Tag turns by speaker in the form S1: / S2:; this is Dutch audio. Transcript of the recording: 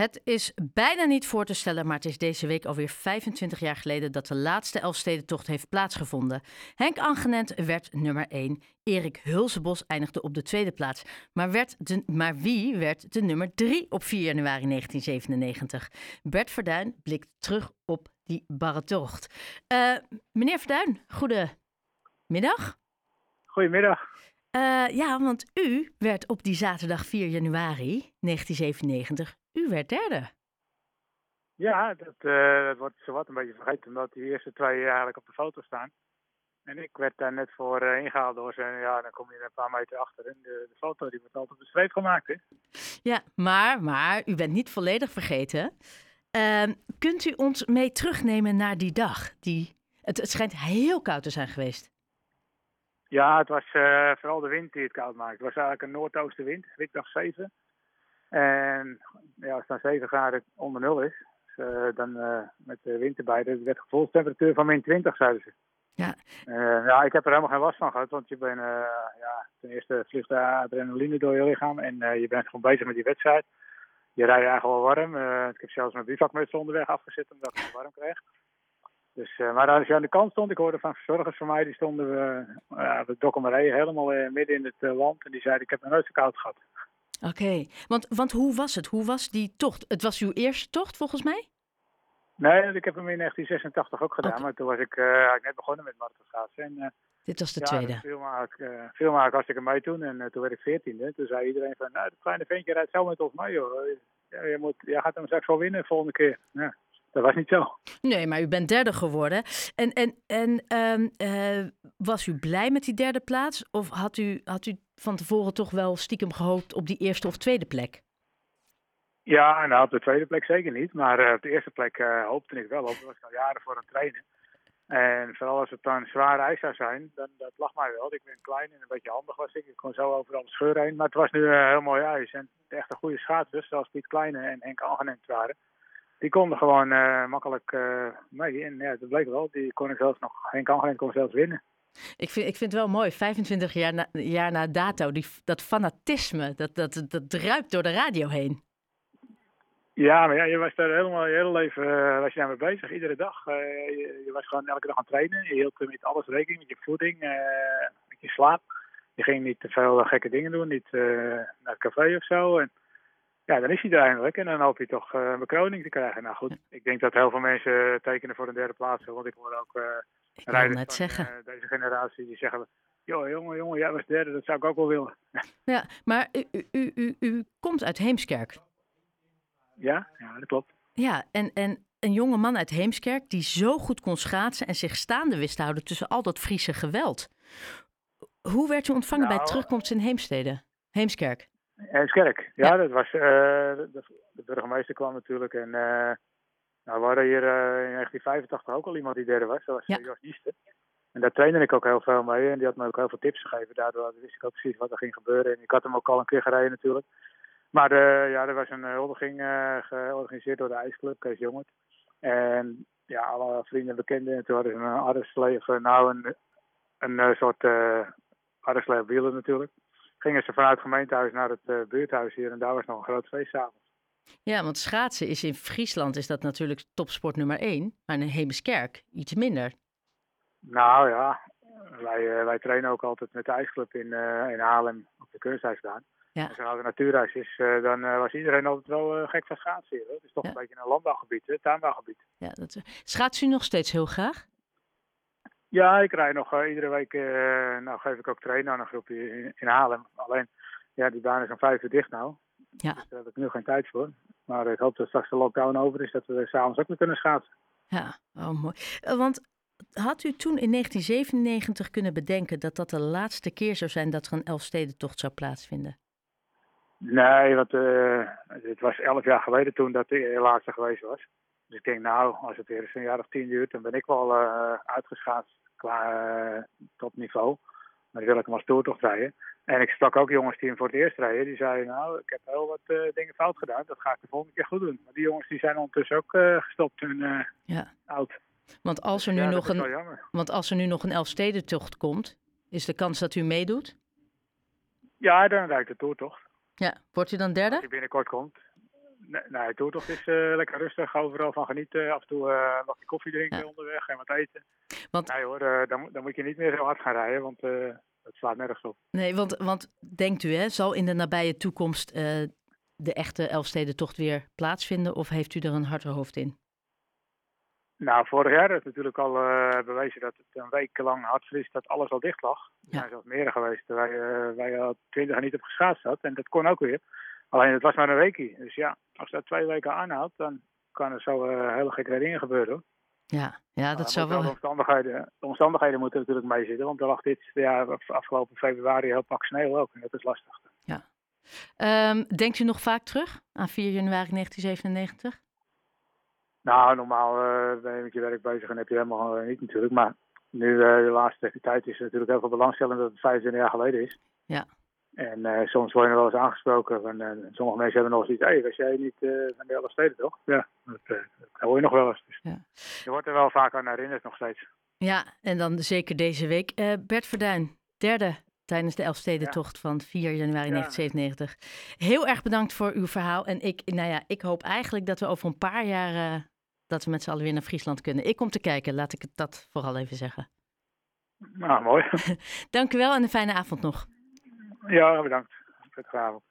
S1: Het is bijna niet voor te stellen, maar het is deze week alweer 25 jaar geleden dat de laatste Elfstedentocht heeft plaatsgevonden. Henk Angenent werd nummer 1. Erik Hulsebos eindigde op de tweede plaats. Maar, werd de, maar wie werd de nummer 3 op 4 januari 1997? Bert Verduin blikt terug op die barre tocht. Uh, meneer Verduin, goedemiddag.
S2: Goedemiddag.
S1: Uh, ja, want u werd op die zaterdag 4 januari 1997 u werd derde.
S2: Ja, dat, uh, dat wordt zowat een beetje vergeten, omdat die eerste twee eigenlijk op de foto staan. En ik werd daar net voor uh, ingehaald door ze. Ja, dan kom je een paar meter achter. En de, de foto die wordt altijd op de streep gemaakt. Hè?
S1: Ja, maar, maar u bent niet volledig vergeten. Uh, kunt u ons mee terugnemen naar die dag? Die, het, het schijnt heel koud te zijn geweest.
S2: Ja, het was uh, vooral de wind die het koud maakte. Het was eigenlijk een noordoostenwind, winddag 7. En ja, als het dan 7 graden onder nul is, dus, uh, dan uh, met de wind erbij, dat werd gevoelstemperatuur van min 20, zeiden ze.
S1: Ja.
S2: Ja, ik heb er helemaal geen last van gehad, want je bent, ja, ten eerste vliegt de adrenaline door je lichaam en je bent gewoon bezig met die wedstrijd. Je rijdt eigenlijk wel warm. ik heb zelfs mijn bivakmuts onderweg afgezet omdat ik het warm kreeg. Dus, maar als je aan de kant stond, ik hoorde van verzorgers van mij, die stonden we, uh, de dokkermaree helemaal midden in het land en die zeiden ik heb nog nooit zo koud gehad.
S1: Oké, okay. want, want hoe was het? Hoe was die tocht? Het was uw eerste tocht volgens mij?
S2: Nee, ik heb hem in 1986 ook gedaan, okay. maar toen was ik net begonnen met marathonschaatsen. En,
S1: Dit was de
S2: ja,
S1: tweede?
S2: Veel maak, uh, veel maak als ik er mee toen en toen werd ik veertiende. Toen zei iedereen van, nou, dat kleine ventje rijdt zo met ons mee, joh. Ja, je moet, jij gaat hem straks wel winnen de volgende keer. Ja, dat was niet zo.
S1: Nee, maar u bent derde geworden. En, en, en um, was u blij met die derde plaats? Of had u, had u van tevoren toch wel stiekem gehoopt op die eerste of tweede plek?
S2: Ja, nou op de tweede plek zeker niet. Maar uh, op de eerste plek uh, hoopte ik wel op. Daar was ik al jaren voor aan het trainen. En vooral als het dan zwaar ijs zou zijn, dan dat lag mij wel. Ik ben klein en een beetje handig was ik. Ik kon zo overal de scheur heen. Maar het was nu uh, heel mooi ijs. En echt een goede schaatsers, zoals Piet Kleine en Henk Angenent waren. Die konden gewoon makkelijk mee. En ja, dat bleek wel. Die konden zelfs nog, Henk Angenent kon zelfs winnen.
S1: Ik vind, ik vind het wel mooi, 25 jaar na, jaar na dato, die, dat fanatisme, dat, dat, dat druipt door de radio heen.
S2: Ja, maar ja, je was daar helemaal je hele leven uh, was je daarmee bezig, iedere dag. Uh, je, je, was gewoon elke dag aan het trainen. Je hield met alles rekening, met je voeding, uh, met je slaap. Je ging niet te veel gekke dingen doen, niet naar het café of zo. En ja, dan is hij er eindelijk en dan hoop je toch een bekroning te krijgen. Nou goed, ik denk dat heel veel mensen tekenen voor een derde plaats. Want ik hoor ook
S1: ik rijders net
S2: van
S1: zeggen.
S2: Uh, deze generatie die zeggen... joh, jongen, jongen, jij was derde, dat zou ik ook wel willen.
S1: Ja, maar u, u, u, u komt uit Heemskerk.
S2: Ja, ja, dat klopt.
S1: Ja, en, en een jonge man uit Heemskerk die zo goed kon schaatsen... en zich staande wist te houden tussen al dat Friese geweld. Hoe werd u ontvangen nou, bij terugkomst in Heemstede? Heemskerk?
S2: Heemskerk, ja, ja. dat was... Uh, de, de, burgemeester kwam natuurlijk en... Uh, nou, we hadden hier uh, in 1985 ook al iemand die derde was. Dat was
S1: ja.
S2: Jos. En daar trainde ik ook heel veel mee. En die had me ook heel veel tips gegeven. Daardoor wist ik ook precies wat er ging gebeuren. En ik had hem ook al een keer gereden natuurlijk. Maar uh, ja, er was een huldiging uh, georganiseerd door de IJsclub, Kees Jongert. En ja, alle vrienden en bekenden. En toen hadden ze een arresleven, nou een, een, soort uh, wielen natuurlijk. Gingen ze vanuit het gemeentehuis naar het buurthuis hier. En daar was nog een groot feestavond.
S1: Ja, want schaatsen is in Friesland is dat natuurlijk topsport nummer één, maar in Heemskerk iets minder.
S2: Nou ja, wij, uh, wij trainen ook altijd met de ijsclub in, uh, in Haarlem op de kunstijsbaan.
S1: Ja.
S2: Als er nou een natuurreis is, uh, dan was iedereen altijd wel gek van schaatsen hier. Het is toch
S1: Ja.
S2: een beetje een landbouwgebied, hè, tuinbouwgebied.
S1: Ja, dat, schaats u nog steeds heel graag?
S2: Ja, ik rij nog iedere week, nou geef ik ook trainen aan een groepje in, in Haarlem. Alleen, ja, die baan is om vijf uur dicht nou.
S1: Ja.
S2: Dus daar heb ik nu geen tijd voor. Maar ik hoop dat straks de lockdown over is, dat we s'avonds ook weer kunnen schaatsen.
S1: Ja, oh, mooi. Uh, want had u toen in 1997 kunnen bedenken dat dat de laatste keer zou zijn dat er een Elfstedentocht zou plaatsvinden?
S2: Nee, want uh, het was elf jaar geleden toen dat de laatste geweest was. Dus ik denk, nou, als het weer eens een jaar of tien duurt, dan ben ik wel uh, uitgeschaatst qua topniveau. Maar dan wil ik hem als toertocht rijden. En ik sprak ook jongens die hem voor het eerst rijden. Die zeiden, nou, ik heb heel wat uh, dingen fout gedaan. Dat ga ik de volgende keer goed doen. Maar die jongens die zijn ondertussen ook uh, gestopt en uh,
S1: ja.
S2: oud.
S1: Want als er nu,
S2: ja,
S1: nog,
S2: een,
S1: want als er nu nog een Elfstedentocht komt, is de kans dat u meedoet?
S2: Ja, dan rijd ik de toertocht.
S1: Ja, wordt u dan derde?
S2: Als hij binnenkort komt. Nee, nee toertocht is uh, lekker rustig, overal van genieten. Af en toe uh, nog die koffie drinken
S1: Ja.
S2: onderweg en wat eten.
S1: Want-
S2: Nee hoor, eh, dan, moet- dan moet je niet meer zo hard gaan rijden, want eh dat slaat nergens op.
S1: Nee, want, want denkt u, hè, zal in de nabije toekomst de echte Elfstedentocht weer plaatsvinden? Of heeft u er een harder hoofd in?
S2: Nou, vorig jaar is natuurlijk al bewezen dat het een week lang hard vriest, dat alles al dicht lag. Er
S1: Ja.
S2: zijn zelfs meer geweest waar, je- waar je al twintig jaar niet op geschaatst had. En dat kon ook weer. Alleen het was maar een weekje. Dus ja, als dat twee weken aanhoudt, dan kan er zo eh, hele gekke dingen gebeuren. hoor.
S1: Ja, ja
S2: Maar
S1: dat zou wel...
S2: De omstandigheden, de omstandigheden moeten natuurlijk meezitten, want er lag dit af- afgelopen februari heel pak sneeuw ook. En dat is lastig.
S1: Ehm, denkt u nog vaak terug aan 4 januari 1997?
S2: Nou, normaal eh, ben je met je werk bezig en heb je helemaal eh, niet natuurlijk. Maar nu de laatste tijd is er natuurlijk heel veel belangstelling dat het 25 jaar geleden is.
S1: Ja.
S2: En eh, soms word je nog wel eens aangesproken. En, eh, sommige mensen hebben nog zoiets, hé, hey, was jij niet eh, van de hele steden toch? Ja, dat, dat hoor je nog wel eens. Dus.
S1: Ja.
S2: Je wordt er wel vaak aan herinnerd nog steeds.
S1: Ja, en dan zeker deze week. Eh, Bert Verduin, derde tijdens de Elfstedentocht van 4 januari
S2: Ja.
S1: 1997. Heel erg bedankt voor uw verhaal. En ik, nou ja, ik hoop eigenlijk dat we over een paar jaar... eh, dat we met z'n allen weer naar Friesland kunnen. Ik kom te kijken, laat ik het dat vooral even zeggen.
S2: Nou, mooi.
S1: Dank u wel en een fijne avond nog.
S2: Ja, bedankt. Prettige.